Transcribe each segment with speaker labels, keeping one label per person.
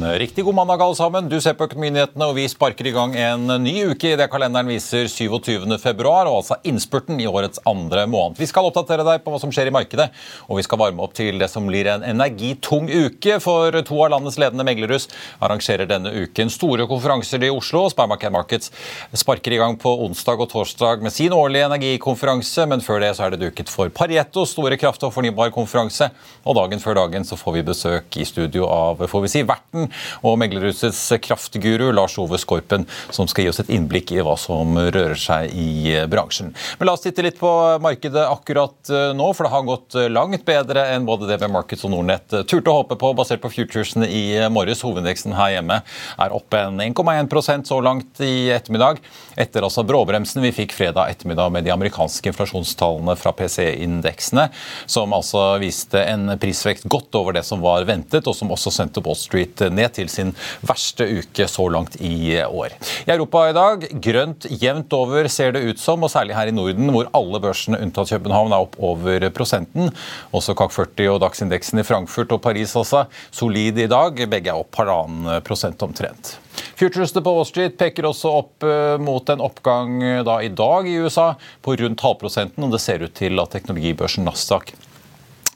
Speaker 1: Riktig god mandag, alle sammen. Du ser på Økonominyhetene, og vi sparker i gang en ny uke i det kalenderen viser 27. februar, og altså innspurten i årets andre måned. Vi skal oppdatere deg på hva som skjer i markedet, og vi skal varme opp til det som blir en energitung uke, for to av landets ledende meglerhus arrangerer denne uken store konferanser i Oslo. Sparmarket Markets sparker i gang på onsdag og torsdag med sin årlige energikonferanse, men før det så er det duket for Parietto store kraft- og fornybarkonferanse, og dagen før dagen så får vi besøk i studio av får vi si, verten og meglerhusets kraftguru Lars Ove Skorpen, som skal gi oss et innblikk i hva som rører seg i bransjen. Men la oss titte litt på markedet akkurat eh, nå, for det har gått langt bedre enn både DB Markets og Nordnett turte å håpe på, basert på futuresene i morges. Hovedindeksen her hjemme er oppe en 1,1% så langt i ettermiddag, etter altså bråbremsen vi fikk fredag ettermiddag med de amerikanske inflasjonstallene fra PCE-indeksene, som altså viste en prisvekt godt over det som var ventet, og som også sendte Wall Street ned til sin verste uke så langt i år. I Europa i dag grønt jevnt over ser det ut som, og særlig her i Norden, hvor alle børsene unntatt København er opp over prosenten. Også CAC 40 og dagsindeksen i Frankfurt og Paris også solid i dag. Begge er opp halvannen prosent omtrent. Futuresene på Wall Street peker også opp eh, mot en oppgang eh, da i dag i USA på rundt halvprosenten, og det ser ut til at teknologibørsen Nasdaq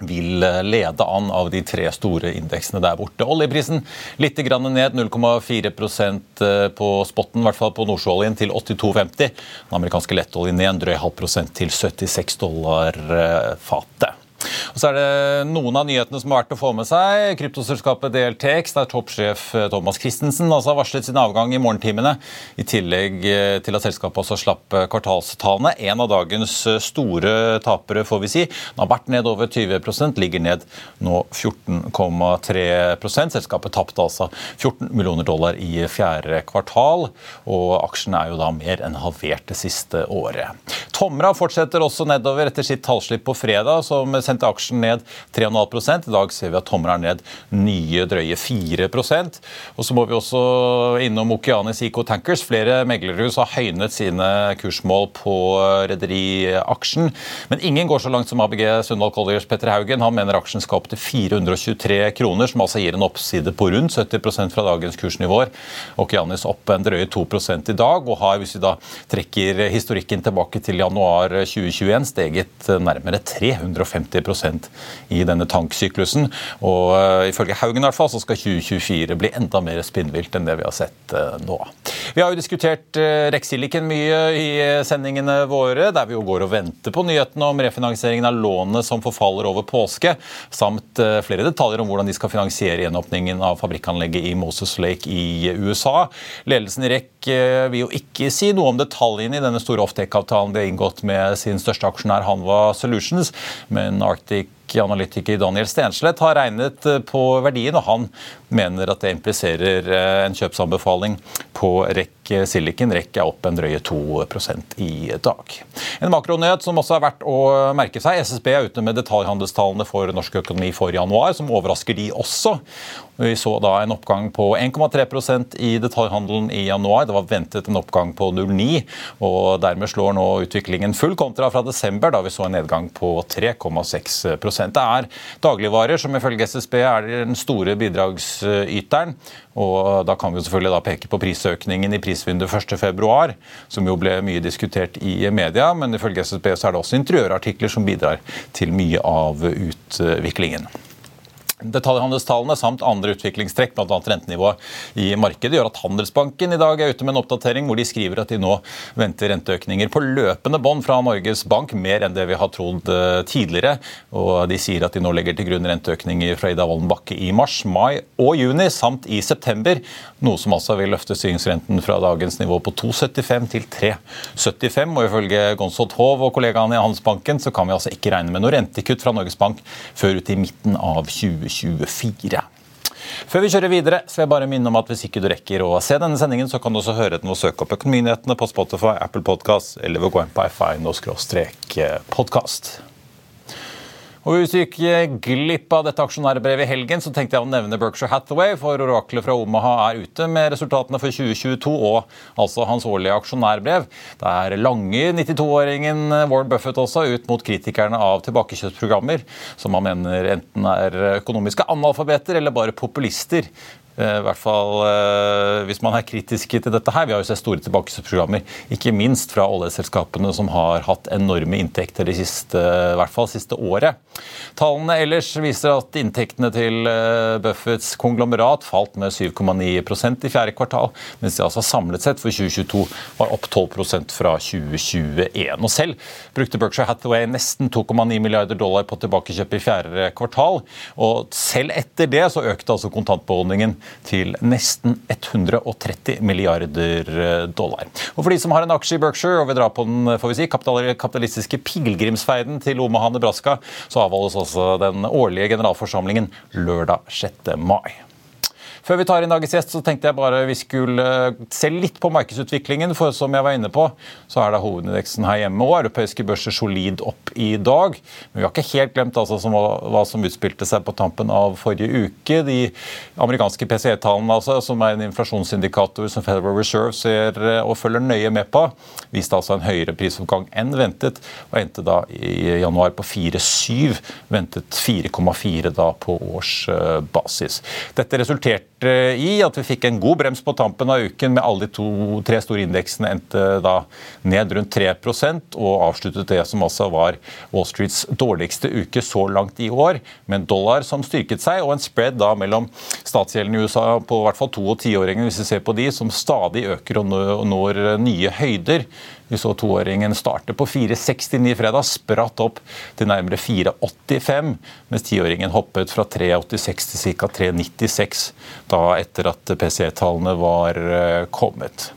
Speaker 1: vil eh, lede an av de tre store indeksene der borte. Oljeprisen litt ned 0,4% på spotten, i hvert fall på nordsjøoljen, til 82,50. Den amerikanske lettoljen ned en drøy halv prosent til 76 dollar fatet. Og så er det noen av nyhetene som har vært å få med seg. Kryptoselskapet DLTX, der toppsjef eh, Thomas Christensen altså har varslet sin avgang i morgentimene. I tillegg eh, til at selskapet også slapp eh, kvartalstallene. En av dagens store tapere, får vi si. Den har vært ned over 20% ligger ned nå 14,3% Selskapet tapte altså 14 millioner dollar i fjerde kvartal, og aksjen er jo da mer enn halvert det siste året. Tomra fortsetter også nedover etter sitt tallslipp på fredag, som sendte aksjen ned 3,5 I dag ser vi at tommelen er ned nye drøye 4% Og så må vi også innom Okeanis IK Tankers. Flere meglerhus har høynet sine kursmål på rederiaksjen. Men ingen går så langt som ABG Sundal Colliers Petter Haugen. Han mener aksjen skal opp til 423 kroner, som altså gir en oppside på rundt 70% fra dagens kursnivåer. Okeanis opp en drøye 2 i dag, og har, hvis vi da trekker historikken tilbake til januar 2021, steget nærmere 350 i denne tanksyklusen. Og uh, Ifølge Haugen i hvert fall, så skal 2024 bli enda mer spinnvilt enn det vi har sett uh, nå. Vi har jo diskutert Rexilicon mye i sendingene våre, der vi jo går og venter på nyhetene om refinansieringen av lånet som forfaller over påske, samt flere detaljer om hvordan de skal finansiere gjenåpningen av fabrikkanlegget i Moses Lake i USA. Ledelsen i REC vil jo ikke si noe om detaljene i denne store offtake-avtalen de har inngått med sin største aksjonær Hanva Solutions, men Arctic analytiker Daniel Stenslet har regnet eh, på verdien, og han mener at det impliserer eh, en kjøpsanbefaling på REC Silicon. REC er opp en drøye 2% i dag. En makronyhet som også er verdt å merke seg. SSB er ute med detaljhandelstallene for norsk økonomi for januar, som overrasker de også. Vi så da en oppgang på 1,3% i detaljhandelen i januar. Det var ventet en oppgang på 0,9, og dermed slår nå utviklingen full kontra fra desember, da vi så en nedgang på 3,6% Det er dagligvarer som ifølge SSB er den store bidragsyteren. Og da kan vi selvfølgelig da peke på prisøkningen i pris prisvindu 1.2, som jo ble mye diskutert i media. Men ifølge SSB så er det også interiørartikler som bidrar til mye av utviklingen. Detaljhandelstallene samt andre utviklingstrekk, bl.a. rentenivået i markedet, gjør at Handelsbanken i dag er ute med en oppdatering hvor de skriver at de nå venter renteøkninger på løpende bånd fra Norges Bank, mer enn det vi har trodd eh, tidligere. Og de sier at de nå legger til grunn renteøkninger fra Ida Wolden Bakke i mars, mai og juni, samt i september. Noe som altså vil løfte styringsrenten fra dagens nivå på 2,75 til 3,75. Og ifølge Gonsolt Hov og kollegaene i Handelsbanken så kan vi altså ikke regne med noe rentekutt fra Norges Bank før ut i midten av 2020. 2024. Før vi kjører videre, så vil jeg bare minne om at hvis ikke du rekker å se denne sendingen, så kan du også høre den å søke opp Økonominyhetene på Spotify, Apple Podcast eller ved å gå inn på fino-podkast. Og Hvis du gikk glipp av dette aksjonærbrevet i helgen, så tenkte jeg å nevne Berkshire Hathaway, for oraklet fra Omaha er ute med resultatene for 2022 og altså hans årlige aksjonærbrev. Det er lange 92-åringen Warren Buffett også ut mot kritikerne av tilbakekjøpsprogrammer, som han mener enten er økonomiske analfabeter eller bare populister. Eh, I hvert fall eh, hvis man er kritiske til dette her. Vi har jo sett store tilbakekjøpsprogrammer, ikke minst fra oljeselskapene som har hatt enorme inntekter det siste, i hvert fall siste året. Tallene ellers viser at inntektene til Buffets Buffetts konglomerat falt med 7,9% i fjerde kvartal, mens de altså samlet sett for 2022 var opp 12% fra 2021. Og selv brukte Berkshire Hathaway nesten 2,9 milliarder dollar på tilbakekjøp i fjerde kvartal, og selv etter det så økte altså kontantbeholdningen til nesten 130 milliarder eh, dollar. Og For de som har en aksje i Berkshire og vil dra på den får vi si, kapitalistiske pilegrimsferden til Omaha, Nebraska, så avholdes også den årlige generalforsamlingen lørdag 6. mai. Før vi tar inn dagens gjest, så tenkte jeg bare vi skulle eh, se litt på markedsutviklingen. For som jeg var inne på, så er da hovedindeksen her hjemme og europeiske børser solid opp i dag. Men vi har ikke helt glemt altså som, hva som utspilte seg på tampen av forrige uke. De amerikanske PCE-tallene, altså, som er en inflasjonsindikator som Federal Reserve ser eh, og følger nøye med på, viste altså en høyere prisoppgang enn ventet, og endte da i januar på 4,7. Ventet 4,4 da på årsbasis. Dette resulterte Eh, i at vi fikk en god brems på tampen av uken med alle de to, tre store indeksene endte da ned rundt 3% og avsluttet det som altså var Wall Streets dårligste uke så langt i år, med en dollar som styrket seg, og en spread da mellom statsgjelden i USA på hvert fall to- og tiåringene, hvis vi ser på de, som stadig øker og når nye høyder. Vi så toåringen starte på 4,69 fredag, spratt opp til nærmere 4,85, mens tiåringen hoppet fra 3,86 til ca. 3,96 da etter at PCE-tallene var eh, kommet.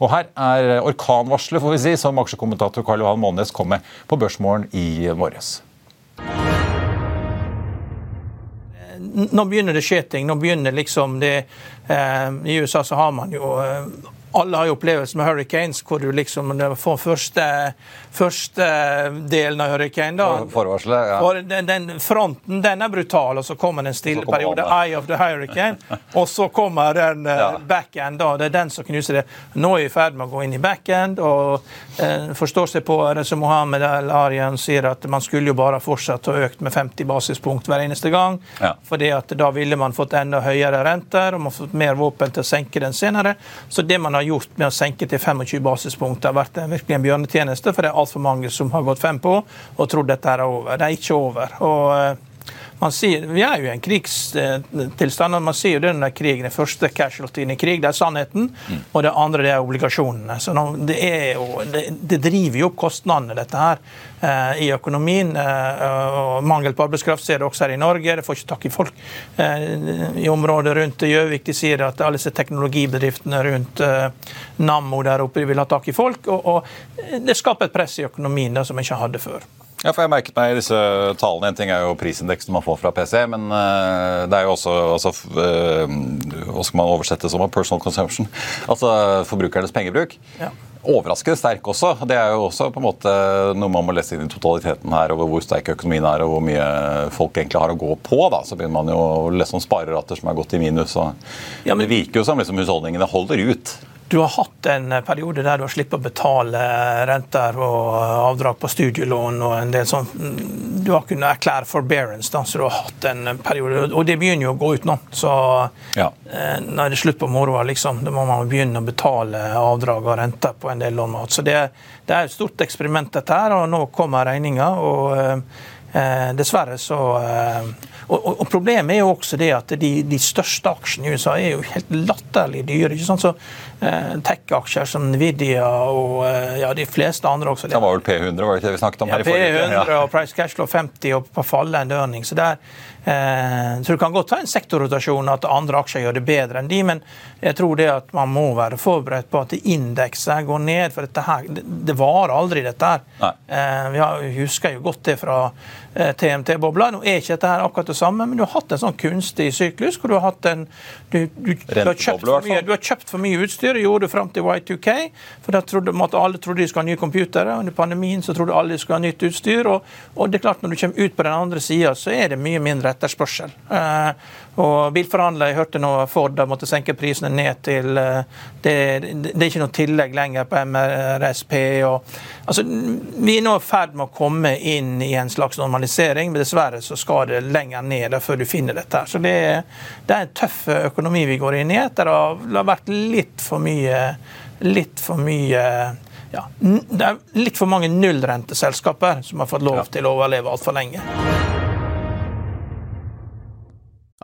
Speaker 1: Og Her er orkanvarselet får vi si, som aksjekommentator Karl Johan Månes kom med på Børsmorgen i morges.
Speaker 2: Nå begynner det skje ting. Nå begynner liksom det eh, I USA så har man jo eh, alle har jo opplevelser med hurricanes hvor du liksom får første, første delen av hurricane. da.
Speaker 1: Forvarselet, ja.
Speaker 2: For den, den, fronten den er brutal, og så kommer en stille periode, eye of the hurricane, og så kommer den uh, ja. backend. da, Det er den som knuser det. Nå er vi i ferd med å gå inn i backend, og eh, forstår seg på det som Mohammed Al-Arian sier, at man skulle jo bare fortsatt ha økt med 50 basispunkt hver eneste gang. Ja. fordi at da ville man fått enda høyere renter, og man fått mer våpen til å senke den senere. Så det man har gjort med å senke til 25 basispunkter, har vært virkelig en bjørnetjeneste. For det er altfor mange som har gått fem på og trodd dette er over. Det er ikke over. Og eh, man sier, Vi er jo i en krigstilstand. og Man sier jo den krigen, den første casualtyen i krig, det er sannheten. Mm. Og det andre det er obligasjonene. Så det, er jo, det, det, driver jo opp kostnadene, dette her, eh, i økonomien. Eh, og Mangel på arbeidskraft ser det også her i Norge. Det får ikke tak i folk eh, i området rundt Gjøvik. De sier at alle disse teknologibedriftene rundt eh, Nammo der oppe vil ha tak i folk. Og, og det skaper et press i økonomien da, som vi ikke hadde før.
Speaker 1: Ja, for jeg merket meg i disse talene, En ting er jo prisindeksen man får fra PC, men uh, det er jo også altså, uh, Hva skal man oversette som? Personal consumption. Altså forbrukernes pengebruk. Ja. Overraskende sterk også. Det er jo også på en måte noe man må lese inn i totaliteten her, over hvor sterk økonomien er og hvor mye folk egentlig har å gå på. da, Så begynner man jo å lese om sparerater som har gått i minus. og ja, men... Det virker jo som liksom husholdningene holder ut.
Speaker 2: Du har hatt en periode der du har sluppet å betale renter og avdrag på studielån og en del sånn Du har kunnet erklære forbearance, da, så du har hatt en periode. Og det begynner jo å gå ut nå. Så ja. eh, nå er det slutt på moroa, liksom. Da må man begynne å betale avdrag og renter på en del lån. Så det, det, er et stort eksperiment, dette her, og nå kommer regninga. Og eh, dessverre så eh, og, og, Problemet er jo også det at de, de, største aksjene i USA er jo helt latterlig dyre. ikke sant? Så eh, Tech-aksjer som Nvidia og eh, ja, de fleste andre også.
Speaker 1: Det var vel P100 var det ikke det vi snakket om
Speaker 2: ja,
Speaker 1: her i forrige
Speaker 2: P100 ja. og Price Cashflow 50 og på fallende earning. Så der, Eh, så det kan godt ta en sektorrotasjon at andre aksjer gjør det bedre enn de, men jeg tror det at man må være forberedt på at indekser går ned. For her, det, varer aldri, dette her. Eh, vi husker jo godt det fra eh, TMT-bobla. Nå er ikke dette her akkurat det samme, men du har hatt en sånn kunstig syklus hvor du har hatt en Du, du, du, har, kjøpt mye, du har kjøpt for mye utstyr, det gjorde fram til Y2K. For da trodde at alle trodde de skulle ha nye computere. Under pandemien så trodde alle de skulle ha nytt utstyr. Og, og det er klart når du kommer ut på den andre sida, så er det mye mindre etterspørsel. Eh, og bilforhandlere, jeg hørte nå Ford måtte senke prisene ned til eh, det, det, er ikke noe tillegg lenger på MRSP. Og, altså, vi er nå i ferd med å komme inn i en slags normalisering, men dessverre så skal det lenger ned før du finner dette. her. Så det, det er en tøff økonomi vi går inn i etter å ha vært litt for mye litt for mye ja, Det er litt for mange nullrenteselskaper som har fått lov til å overleve altfor lenge.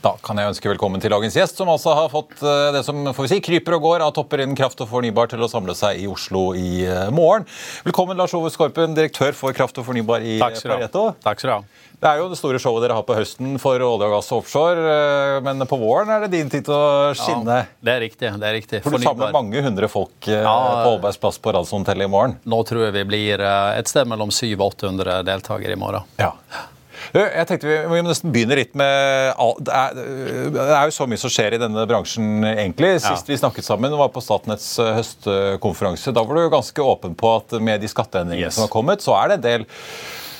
Speaker 1: Da kan jeg ønske velkommen til dagens gjest, som altså har fått eh, det som får vi si, kryper og går av topper innen kraft og fornybar til å samle seg i Oslo i eh, morgen. Velkommen, Lars Ove Skorpen, direktør for kraft og fornybar i Pareto.
Speaker 3: Takk skal du ha.
Speaker 1: Det er jo det store showet dere har på høsten for olje og gass og offshore. Eh, men på våren er det din tid til å skinne.
Speaker 3: Ja, det er riktig. det er riktig.
Speaker 1: For du samler mange hundre folk ja, på Aalbergs plass på Radshotellet i morgen.
Speaker 3: Nå tror jeg vi blir et sted mellom 700 og 800 deltakere i morgen.
Speaker 1: Ja. Jeg tenkte Vi må nesten begynne litt med det er, det er, jo så mye som skjer i denne bransjen, egentlig. Sist ja. vi snakket sammen, var på Statnetts eh, høstkonferanse. Da var du ganske åpen på at med de skatteendringene yes. som har kommet, så er det en del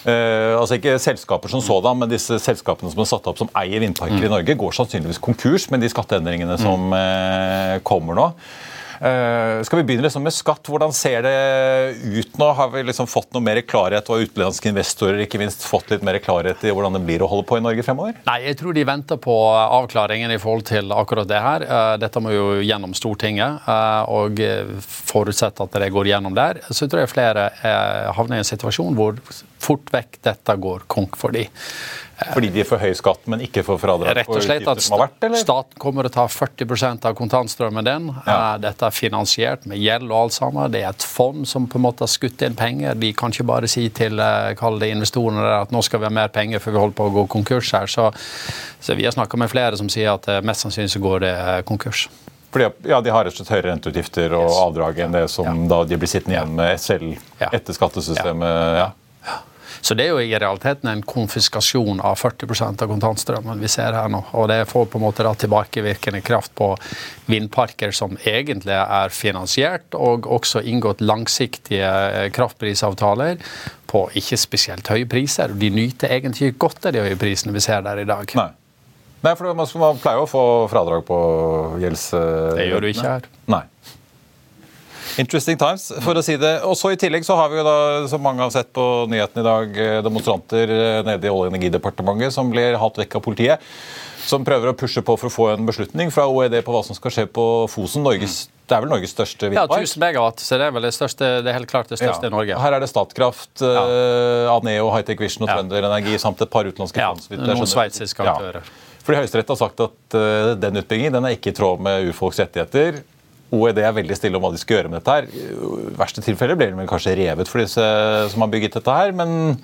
Speaker 1: Uh, altså Ikke selskaper som sådan, men disse selskapene som er satt opp som eier vindparker mm. i Norge, går sannsynligvis konkurs med de skatteendringene som uh, kommer nå. Uh, skal vi begynne liksom med skatt? Hvordan ser det ut nå? Har vi liksom fått noe mer klarhet, og utenlandske investorer ikke minst fått litt mer klarhet i hvordan det blir å holde på i Norge fremover?
Speaker 3: Nei, jeg tror de venter på avklaringen i forhold til akkurat det her. Uh, dette må jo gjennom Stortinget, uh, og forutsett at det går gjennom der. Så tror jeg flere havner i en situasjon hvor fort vekk dette går konk for dem.
Speaker 1: Fordi de får høy skatt, men ikke får fradrag
Speaker 3: Rett og slett at vært, staten kommer til å ta 40% av kontantstrømmen din. Ja. Eh, dette er finansiert med gjeld og alt sammen. Det er et fond som på en måte har skutt inn penger. De kan ikke bare si til eh, det investorene at nå skal vi ha mer penger før vi holder på å gå konkurs her. Så, så vi har snakka med flere som sier at eh, mest sannsynlig så går det konkurs.
Speaker 1: Fordi, ja, De har rett og slett høyere renteutgifter og avdrag enn det som ja. da de blir sittende igjen med selv etter skattesystemet. Ja.
Speaker 3: Så det er jo i realiteten en konfiskasjon av 40% av kontantstrømmen vi ser her nå. Og det får på en måte da tilbakevirkende kraft på vindparker som egentlig er finansiert, og også inngått langsiktige eh, kraftprisavtaler på ikke spesielt høye priser. De nyter egentlig ikke godt av de høye prisene vi ser der i dag.
Speaker 1: Nei. Nei, for Man pleier jo å få fradrag på gjelds...
Speaker 3: Det gjør du ikke her.
Speaker 1: Nei. Interesting times, for å si det. Og så I tillegg så har vi jo da, som mange har sett på nyhetene i dag, eh, demonstranter eh, nede i Olje- og energidepartementet som blir hatt vekk av politiet. Som prøver å pushe på for å få en beslutning fra OED på hva som skal skje på Fosen. Norges, det er vel Norges største
Speaker 3: Ja, 1000 megawatt, så det er vel det største, det er helt klart det største i Norge.
Speaker 1: Her er det Statkraft, ja. Aneo, Hightech Vision og
Speaker 3: Ja.
Speaker 1: Trønder Energi samt et par utenlandske
Speaker 3: Ja,
Speaker 1: fond. så vidt jeg
Speaker 3: noen sveitsiske
Speaker 1: Ja.
Speaker 3: aktører.
Speaker 1: Fordi Høyesterett har sagt at eh, den utbyggingen den er ikke i tråd med urfolks rettigheter. OED er veldig stille om hva de skal gjøre med dette. her. I verste tilfelle blir de kanskje revet for disse som har bygget dette her. Men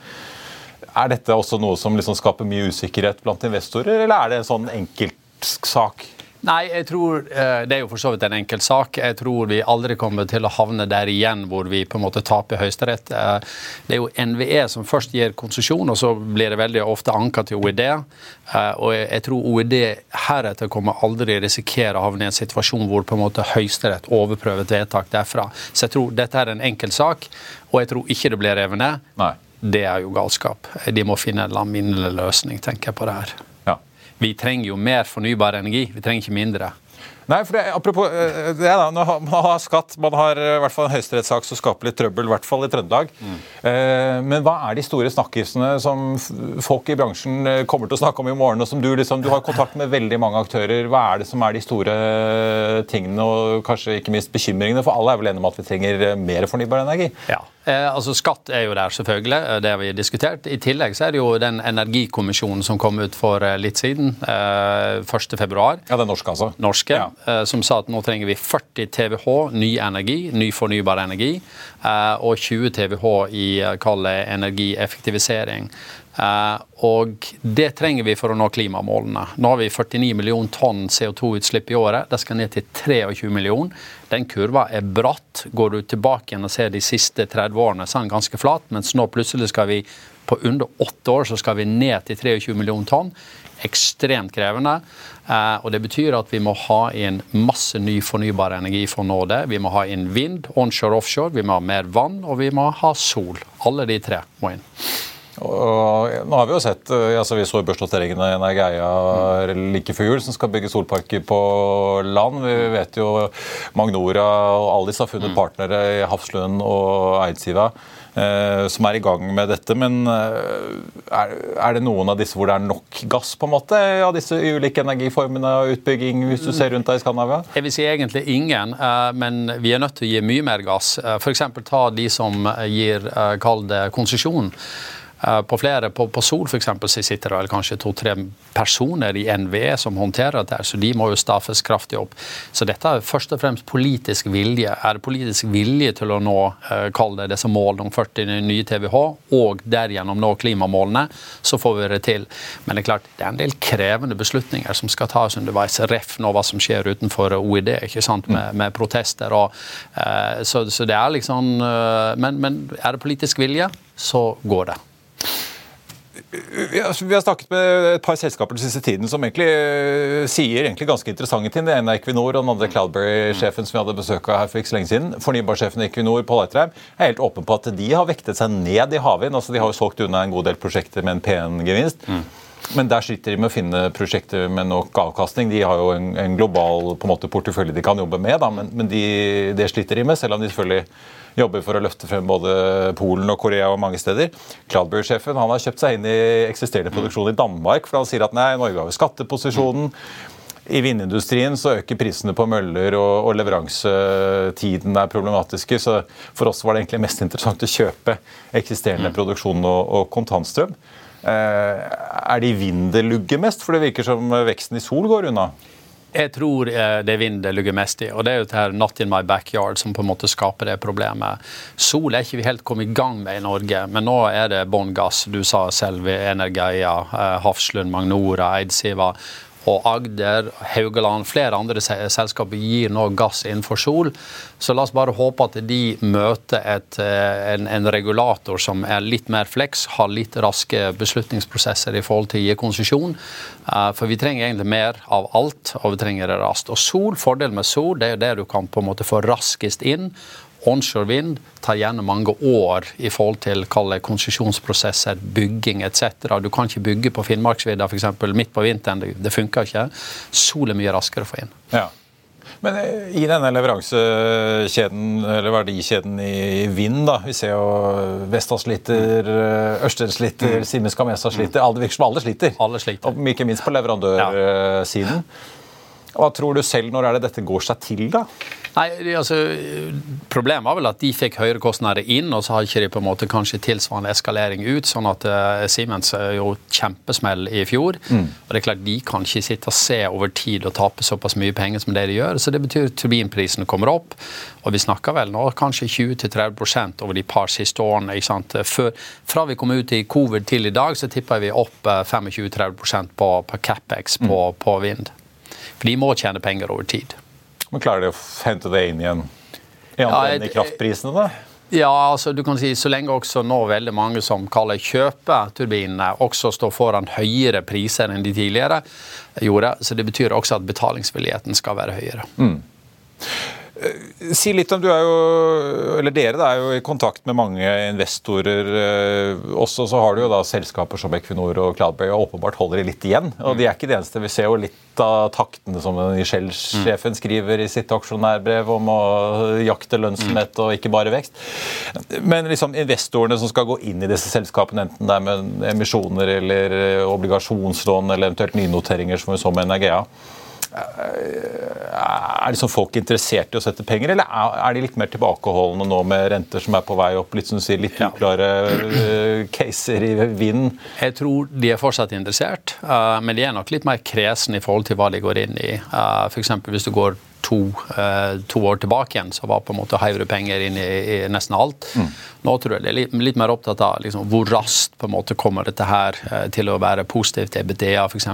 Speaker 1: er dette også noe som liksom skaper mye usikkerhet blant investorer, eller er det en sånn enkeltsak?
Speaker 3: Nei, jeg tror eh, Det er jo for så vidt en enkel sak. Jeg tror vi aldri kommer til å havne der igjen hvor vi på en måte taper Høyesterett. Eh, Det er jo NVE som først gir konsesjon, og så blir det veldig ofte anka til OED. Eh, Og jeg jeg tror OED heretter kommer aldri risikere å havne i en situasjon hvor på en måte Høyesterett overprøver et vedtak derfra. Så jeg tror dette er en enkel sak, og jeg tror ikke det blir revet ned. Det er jo galskap. De må finne en eller annen minnelig løsning, tenker jeg på det her. Vi trenger jo mer fornybar energi, vi trenger ikke mindre.
Speaker 1: Nei, for det, Apropos eh, det da, man har skatt, man har eh, i hvert fall en høyesterettssak som skaper litt trøbbel, i hvert fall i Trøndelag. Mm. men hva er de store snakkisene som folk i bransjen eh, kommer til å snakke om i morgen? og som Du liksom, du har kontakt med veldig mange aktører. Hva er det som er de store eh, tingene og kanskje ikke minst bekymringene? For alle er vel enige om at vi trenger eh, mer fornybar energi?
Speaker 3: Ja. Eh, altså Skatt er jo der, selvfølgelig. eh, Det har vi diskutert. I tillegg så er det jo den energikommisjonen som kom ut for eh, litt siden. Eh, 1.2.
Speaker 1: Ja, det er norske altså.
Speaker 3: Norske,
Speaker 1: Ja.
Speaker 3: eh, som sa at nå trenger vi 40 TWh ny energi, ny fornybar energi, eh, og 20 TWh i eh, kall energieffektivisering. Eh, og det trenger vi for å nå klimamålene. Nå har vi 49 millioner tonn CO2-utslipp i året. Det skal ned til 23 millioner. Den kurva er bratt. Går du tilbake igjen og ser de siste 30 årene, så er den ganske flat. Mens nå plutselig skal vi på under åtte år så skal vi ned til 23 millioner tonn. Ekstremt krevende. Eh, og Det betyr at vi må ha inn masse ny fornybar energi for å nå det. Vi må ha inn vind, onshore, offshore, vi må ha mer vann, og vi må ha sol. Alle de tre må inn.
Speaker 1: Og nå har Vi jo sett, eh, altså vi så børsnoteringen av Energeia like før jul, som skal bygge solparker på land. Vi vet jo Magnora og Alice har funnet partnere i Hafslund og Eidsiva eh, som er i gang med dette. Men eh, er, er det noen av disse hvor det er nok gass på en måte, av disse ulike energiformene og utbygging, hvis du ser rundt deg i Skandinavia?
Speaker 3: Jeg vil si egentlig ingen, eh, men vi er nødt til å gi mye mer gass. F.eks. ta de som gir, kall det, konsesjon. Eh, På flere, på, på Sol for eksempel, så sitter det kanskje to-tre personer i NVE som håndterer dette, så de må jo staffes kraftig opp. Så dette er først og fremst politisk vilje. Er det politisk vilje til å nå eh, kall det disse målene om 40 nye TWh, og derigjennom nå klimamålene, så får vi det til. Men det er klart, det er en del krevende beslutninger som skal tas underveis. Ref nå hva som skjer utenfor OED, ikke sant, med, med protester. Og, eh, så, så det er liksom men, men er det politisk vilje, så går det.
Speaker 1: Vi har, snakket med et par selskaper den siste tiden som egentlig eh, sier egentlig ganske interessante ting. Det ene er Equinor og den andre Cloudberry-sjefen som vi hadde besøk av her for ikke så lenge siden. Fornybarsjefen i Equinor, Paul Eitreim, er helt åpen på at de har vektet seg ned i havvind. Altså, de har jo solgt unna en god del prosjekter med en pen gevinst. Men der sliter de med å finne prosjekter med nok avkastning. De har jo en, en global på en måte, portefølje de kan jobbe med, da, men, men de, det sliter de med, selv om de selvfølgelig jobber for å løfte frem både Polen og Korea og mange steder. Cloudberry-sjefen han har kjøpt seg inn i eksisterende produksjon i Danmark, for han sier at nei, Norge har jo skatteposisjonen. I vindindustrien så øker prisene på møller, og, og leveransetiden er problematiske. Så for oss var det egentlig mest interessant å kjøpe eksisterende produksjon og, og kontantstrøm. Eh, er det vind det lugger mest? For det virker som veksten i sol går unna.
Speaker 3: Jeg tror eh, det er vind det ligger mest i, og det er jo det her 'not in my backyard' som på en måte skaper det problemet. Sol er ikke vi helt kommet i gang med i Norge, men nå er det bånn gass. Du sa selv Energeia, eh, Hafslund, Magnora, Eidsiva. Og Agder, Haugaland, flere andre selskaper gir nå gass innenfor sol. Så la oss bare håpe at de møter et, eh, en, en regulator som er litt mer fleks, har litt raske beslutningsprosesser i forhold til å gi konsesjon. Eh, For vi trenger egentlig mer av alt, og vi trenger det raskt. Og sol, fordelen med sol det er jo det du kan på en måte få raskest inn. Onshore vind tar gjerne mange år i forhold til konsesjonsprosesser, bygging etc. Du kan ikke bygge på Finnmarksvidda f.eks. midt på vinteren. Det, funker ikke. Sol er mye raskere å få inn.
Speaker 1: Ja. Men eh, i denne leveransekjeden, eller verdikjeden i vind, da, vi ser jo Vestas sliter, eh, Ørsted sliter, mm. Siemens Gamesa sliter. Alle virker som alle sliter.
Speaker 3: Alle sliter.
Speaker 1: Og ikke minst på leverandørsiden. Ja. Hva tror du selv når er det dette går seg til, da?
Speaker 3: Nei, altså, Problemet var vel at de fikk høyere kostnader inn, og så har ikke de på en måte kanskje tilsvarende eskalering ut. sånn at uh, Siemens jo kjempesmell i fjor. Mm. og det er klart De kan ikke sitte og se over tid og tape såpass mye penger som det de gjør. så Det betyr at turbinprisene kommer opp. Og vi snakker vel nå kanskje 20-30% over de par siste årene. ikke sant? Før, fra vi kom ut i covid til i dag, så tipper vi opp 25-30 på, på capex på, mm. på vind. For de må tjene penger over tid.
Speaker 1: Men Klarer de å hente det inn igjen i, ja, i kraftprisene, da?
Speaker 3: Ja, altså du kan si Så lenge også nå veldig mange som kaller kjøpeturbinene, også står foran høyere priser enn de tidligere gjorde, så det betyr også at betalingsvilligheten skal være høyere. Mm.
Speaker 1: Eh, si litt om, du er jo, eller Dere er jo i kontakt med mange investorer. Eh, også så har du jo da selskaper som Equinor og Cloudberry og åpenbart holder de litt igjen. og De er ikke det eneste. Vi ser jo litt av taktene som Shell-sjefen skriver i sitt aksjonærbrev om å jakte lønnsomhet og ikke bare vekst. Men liksom investorene som skal gå inn i disse selskapene, enten det er med emisjoner eller obligasjonslån eller eventuelt nynoteringer, som vi så med Energea er liksom folk interessert i å sette penger, eller er de litt mer tilbakeholdne nå med renter som er på vei opp? Litt som sier, litt uklare uh, caser i vinden?
Speaker 3: Jeg tror de er fortsatt interessert, uh, men de er nok litt mer kresne i forhold til hva de går inn i. for F.eks. hvis du går to, uh, to, år tilbake igjen, så var på en måte høyere penger inn i, i nesten alt. Mm. Nå tror jeg det er litt, litt mer opptatt av liksom, hvor raskt på en måte kommer dette her uh, til å være positivt til EBDA f.eks.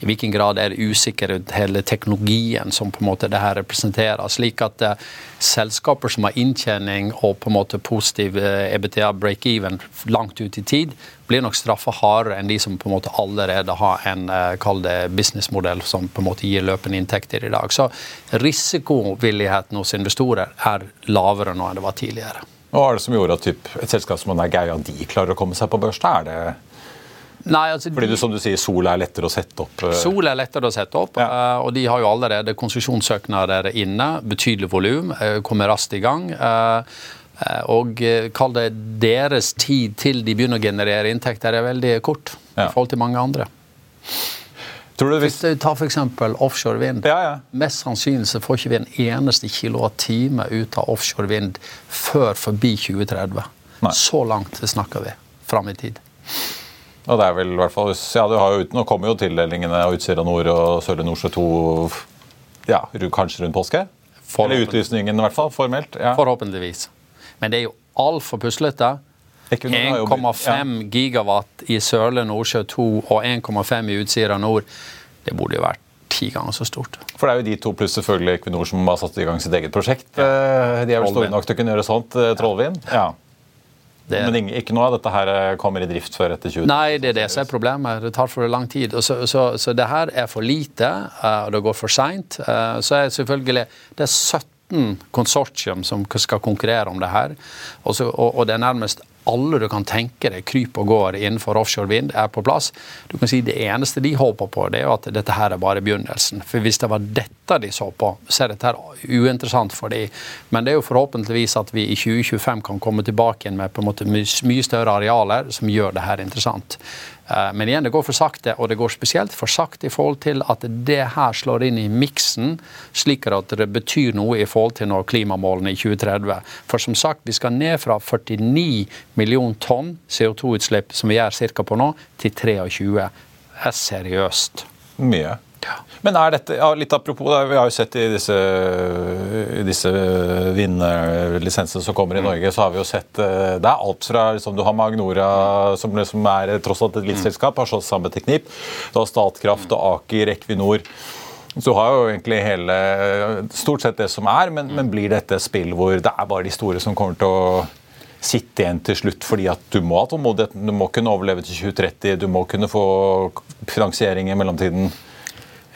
Speaker 3: I hvilken grad er det usikkerhet hele teknologien som på en måte det her representerer. slik at uh, selskaper som har inntjening og på en måte positiv EBTA break-even langt ut i tid, blir nok straffa hardere enn de som på en måte allerede har en kall det businessmodell som på en måte gir løpende inntekter i dag. Så risikovilligheten hos investorer er lavere nå enn det var tidligere.
Speaker 1: Hva er det som gjorde at typ, et selskap som Geia de klarer å komme seg på børs? Er det
Speaker 3: Nei, altså,
Speaker 1: Fordi du, som du sier, Sol er lettere å sette opp? Uh...
Speaker 3: Sol er lettere å sette opp, ja. uh, og de har jo allerede konsesjonssøknader inne. Betydelig volum, kommer raskt i gang. Og kall det deres tid til de begynner å generere inntekter, er veldig kort ja. i forhold til mange andre.
Speaker 1: Tror du hvis...
Speaker 3: Tar f.eks. offshore vind.
Speaker 1: Ja, ja.
Speaker 3: Mest sannsynlig så får ikke vi en eneste kilowattime ut av offshore vind før forbi 2030. Nei. Så langt snakker vi fram i tid.
Speaker 1: Og det er vel i hvert fall, ja, du har jo, Nå kommer jo tildelingene av Utsira Nord og Sørlige Nordsjø 2 ja, kanskje rundt påske? Eller utlysningen, i hvert fall, formelt.
Speaker 3: Ja. Forhåpentligvis. Men det er jo altfor puslete. 1,5 gigawatt i Sørlige Nordsjø 2 og 1,5 i Utsira Nord. Det burde jo vært ti ganger så stort.
Speaker 1: For det er jo de to pluss selvfølgelig Equinor som har satt i gang sitt eget prosjekt. Ja. Eh, de er vel store nok til å kunne gjøre sånt. Trollvin. Trollvind. Ja. Det, Men ikke noe av dette her eh, kommer i drift før etter 2020?
Speaker 3: Nei, det er det som er problemet. Det tar for lang tid. Så, så, så det her er for lite, og det går for seint. Så er selvfølgelig Det er 17 konsortium som skal konkurrere om det her. Og, så, og, og det er nærmest alle du kan tenke deg kryp og går innenfor offshore vind, er på plass. Du kan si Det eneste de håper på, det er at dette her er bare begynnelsen. For Hvis det var dette de så på, så er dette her uinteressant for dem. Men det er jo forhåpentligvis at vi i 2025 kan komme tilbake igjen med på en måte mye større arealer som gjør det her interessant. Eh, men igjen, det går for sakte, og det går spesielt for sakte i forhold til at det her slår inn i miksen, slik at det betyr noe i forhold til når klimamålene i 2030. For som sagt, vi skal ned fra 49 millioner tonn CO2-utslipp, som vi gjør ca. på nå, til 23. Det er seriøst.
Speaker 1: Mye. Men er dette, ja, litt apropos, Vi har jo sett i disse, i disse vinnerlisensene som kommer i mm. Norge, så har vi jo sett eh, Det er alt fra liksom, Du har Magnora, som liksom er tross alt et mm. livsselskap, har slått sammen til Knip. Du har Statkraft og Aker, Equinor. Så du har jo egentlig hele Stort sett det som er, men, men blir dette et spill hvor det er bare de store som kommer til å sitte igjen til slutt fordi at du må ha tålmodigheten, du må kunne overleve til 2030, du må kunne få finansiering i mellomtiden?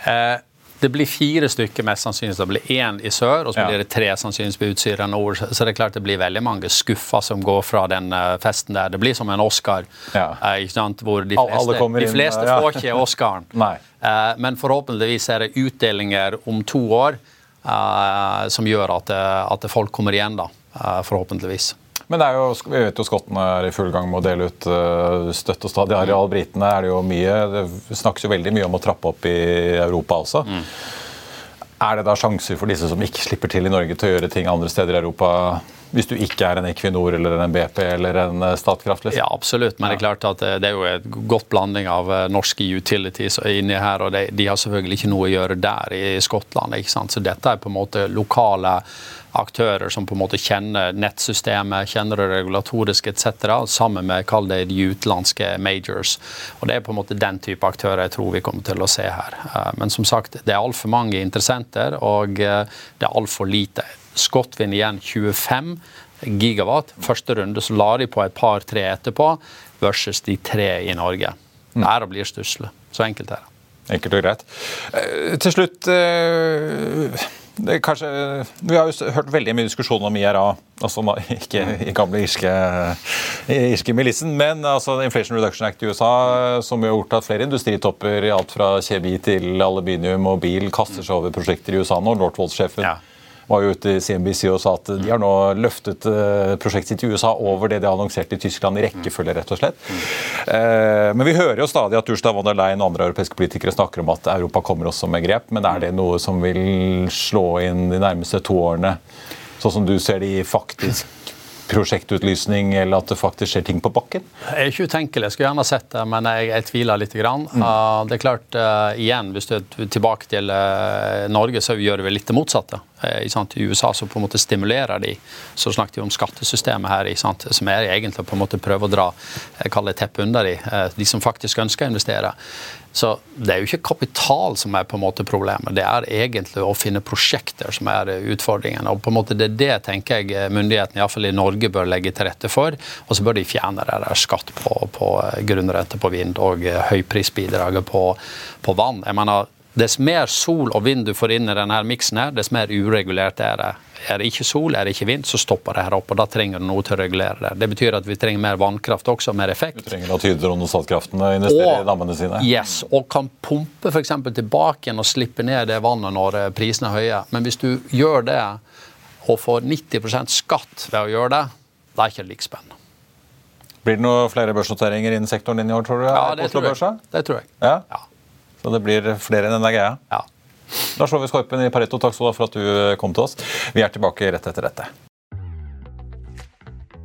Speaker 3: Eh, det blir fire stykker, mest sannsynlig. Det blir én i sør, og så blir det tre sannsynligvis på Utsira nord. Så det er klart det blir veldig mange skuffa som går fra den uh, festen der. Det blir som en Oscar. Ja. Uh, ikke sant? Hvor de fleste, de fleste får ikke Oscaren. men forhåpentligvis er det utdelinger om to år. som gjør at, at folk kommer igjen, da, forhåpentligvis.
Speaker 1: Men det jo, vi vet jo skottene er i full gang med å dele ut støtte og stadig areal. Britene er det jo mye Det snakkes jo veldig mye om å trappe opp i Europa også. Mm. Er det da sjanser for disse som ikke slipper til i Norge, til å gjøre ting andre steder i Europa? Hvis du ikke er en Equinor eller en BP eller en eh, Statkraft? Liksom.
Speaker 3: Ja, absolutt. Men det er klart at eh, det er jo et godt blanding av eh, norske utilities inni her. Og de, de har selvfølgelig ikke noe å gjøre der i Skottland. ikke sant? Så dette er på en måte lokale aktører som på en måte kjenner nettsystemet, kjenner det regulatoriske etc., sammen med kall det de utenlandske majors. Og Det er på en måte den type aktører jeg tror vi kommer til å se her. Men som sagt, det er altfor mange interessenter, og det er altfor lite Scott igjen 25 gigawatt. Første runde så la de på et par-tre etterpå, versus de tre i Norge. Det er og blir stusslig. Så enkelt er det.
Speaker 1: Enkelt og greit. Eh, til slutt eh, kanskje, Vi har jo hørt veldig mye diskusjon om IRA, altså ikke i gamle irske, irske milissen, men altså Inflation Reduction Act i USA, som har gjort at flere industritopper i alt fra kjemi til aluminium og bil kaster seg over prosjekter i USA nå. Northvolt-sjefen ja var jo ute i CNBC og sa at de har nå løftet eh, prosjektet sitt i USA over det de annonserte i Tyskland i rekkefølge, rett og slett. Eh, men vi hører jo stadig at Ursula von der Leyen og andre europeiske politikere snakker om at Europa kommer også med grep, men er det noe som vil slå inn de nærmeste to årene, sånn som du ser de faktisk prosjektutlysning, eller at det faktisk skjer ting på bakken?
Speaker 3: Jeg er ikke utenkelig, jeg skulle gjerne sett det, men jeg, jeg tviler litt. Grann. Mm. Det er klart, uh, igjen, hvis du er tilbake til uh, Norge, så gjør vi litt det motsatte. I USA så på en måte stimulerer de. Så snakket vi om skattesystemet her, som er egentlig på en måte prøve å dra kalle teppet under de, de som faktisk ønsker å investere. Så Det er jo ikke kapital som er på en måte problemet, det er egentlig å finne prosjekter som er utfordringen. Og på en måte Det er det tenker jeg myndighetene iallfall i Norge bør legge til rette for. Og så bør de fjerne det der skatt på, på grunnrente på vind og høyprisbidraget på, på vann. Jeg mener, Dess mer sol og vind du får inn i denne miksen, her, dess mer uregulert er det. Er det ikke sol, er det ikke vind, så stopper det her opp. og Da trenger du noe til å regulere det. Det betyr at vi trenger mer vannkraft også, mer effekt.
Speaker 1: Du trenger at Hydron og Statkraften investerer i dammene sine.
Speaker 3: Yes, og kan pumpe f.eks. tilbake igjen og slippe ned det vannet når eh, prisene er høye. Men hvis du gjør det og får 90% skatt ved å gjøre det, da er ikke det like spennende.
Speaker 1: Blir det noen flere børsnoteringer innen sektoren din i år, tror du?
Speaker 3: Ja, det tror, jeg. det tror jeg.
Speaker 1: Ja? ja. Så det blir flere enn denne greia?
Speaker 3: Ja.
Speaker 1: Lars vi Skorpen i Pareto, takk for at du kom til oss. Vi er tilbake rett etter dette.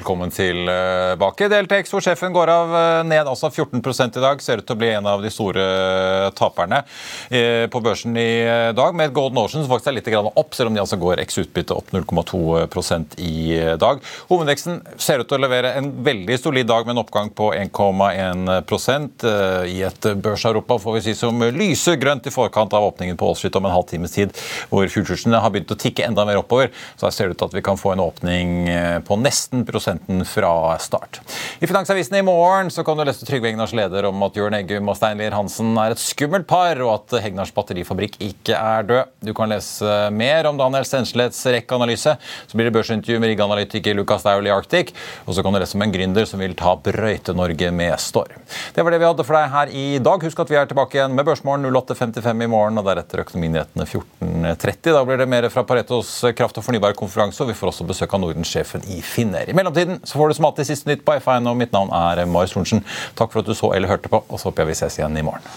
Speaker 1: Velkommen tilbake. Deltex, hvor sjefen går av eh, ned altså 14 i dag. Ser ut til å bli en av de store eh, taperne eh, på børsen i dag, med Golden Ocean som faktisk er litt opp, selv om de altså går x utbytte opp 0,2% i dag. Hovedveksten ser ut til å levere en veldig solid dag med en oppgang på 1,1% i et børs-Europa får vi si som lyser grønt i forkant av åpningen på Wall om en halv times tid, hvor futuresene har begynt å tikke enda mer oppover. Så her ser det ut til at vi kan få en åpning på nesten prosent fra start. I Finansavisen i morgen så kan du lese Trygve Egnars leder om at Jørn Eggum og Stein Lier Hansen er et skummelt par, og at Hegnars batterifabrikk ikke er død. Du kan lese mer om Daniel Stenslets rekkeanalyse. Så blir det børsintervju med rigganalytiker Lucas Daul i Arctic. Og så kan du lese om en gründer som vil ta Brøyte-Norge med storm. Det var det vi hadde for deg her i dag. Husk at vi er tilbake igjen med Børsmorgen 08.55 i morgen, og deretter Økonominyhetene 14.30. Da blir det mer fra Paretos kraft- og fornybarkonferanse, og vi får også besøk av Nordens-sjefen i Finner. I mellomtiden tiden så får du som alltid siste nytt på F1, og mitt navn er Marius Lorentzen. Takk for at du så eller hørte på, og så håper jeg vi ses igjen i morgen.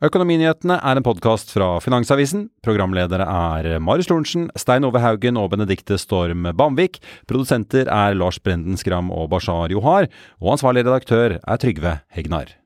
Speaker 1: Økonominyhetene er en podkast fra Finansavisen. Programledere er Marius Lorentzen, Stein Ove Haugen og Benedikte Storm Bamvik. Produsenter er Lars Brenden Skram og Bashar Johar. Og ansvarlig redaktør er Trygve Hegnar.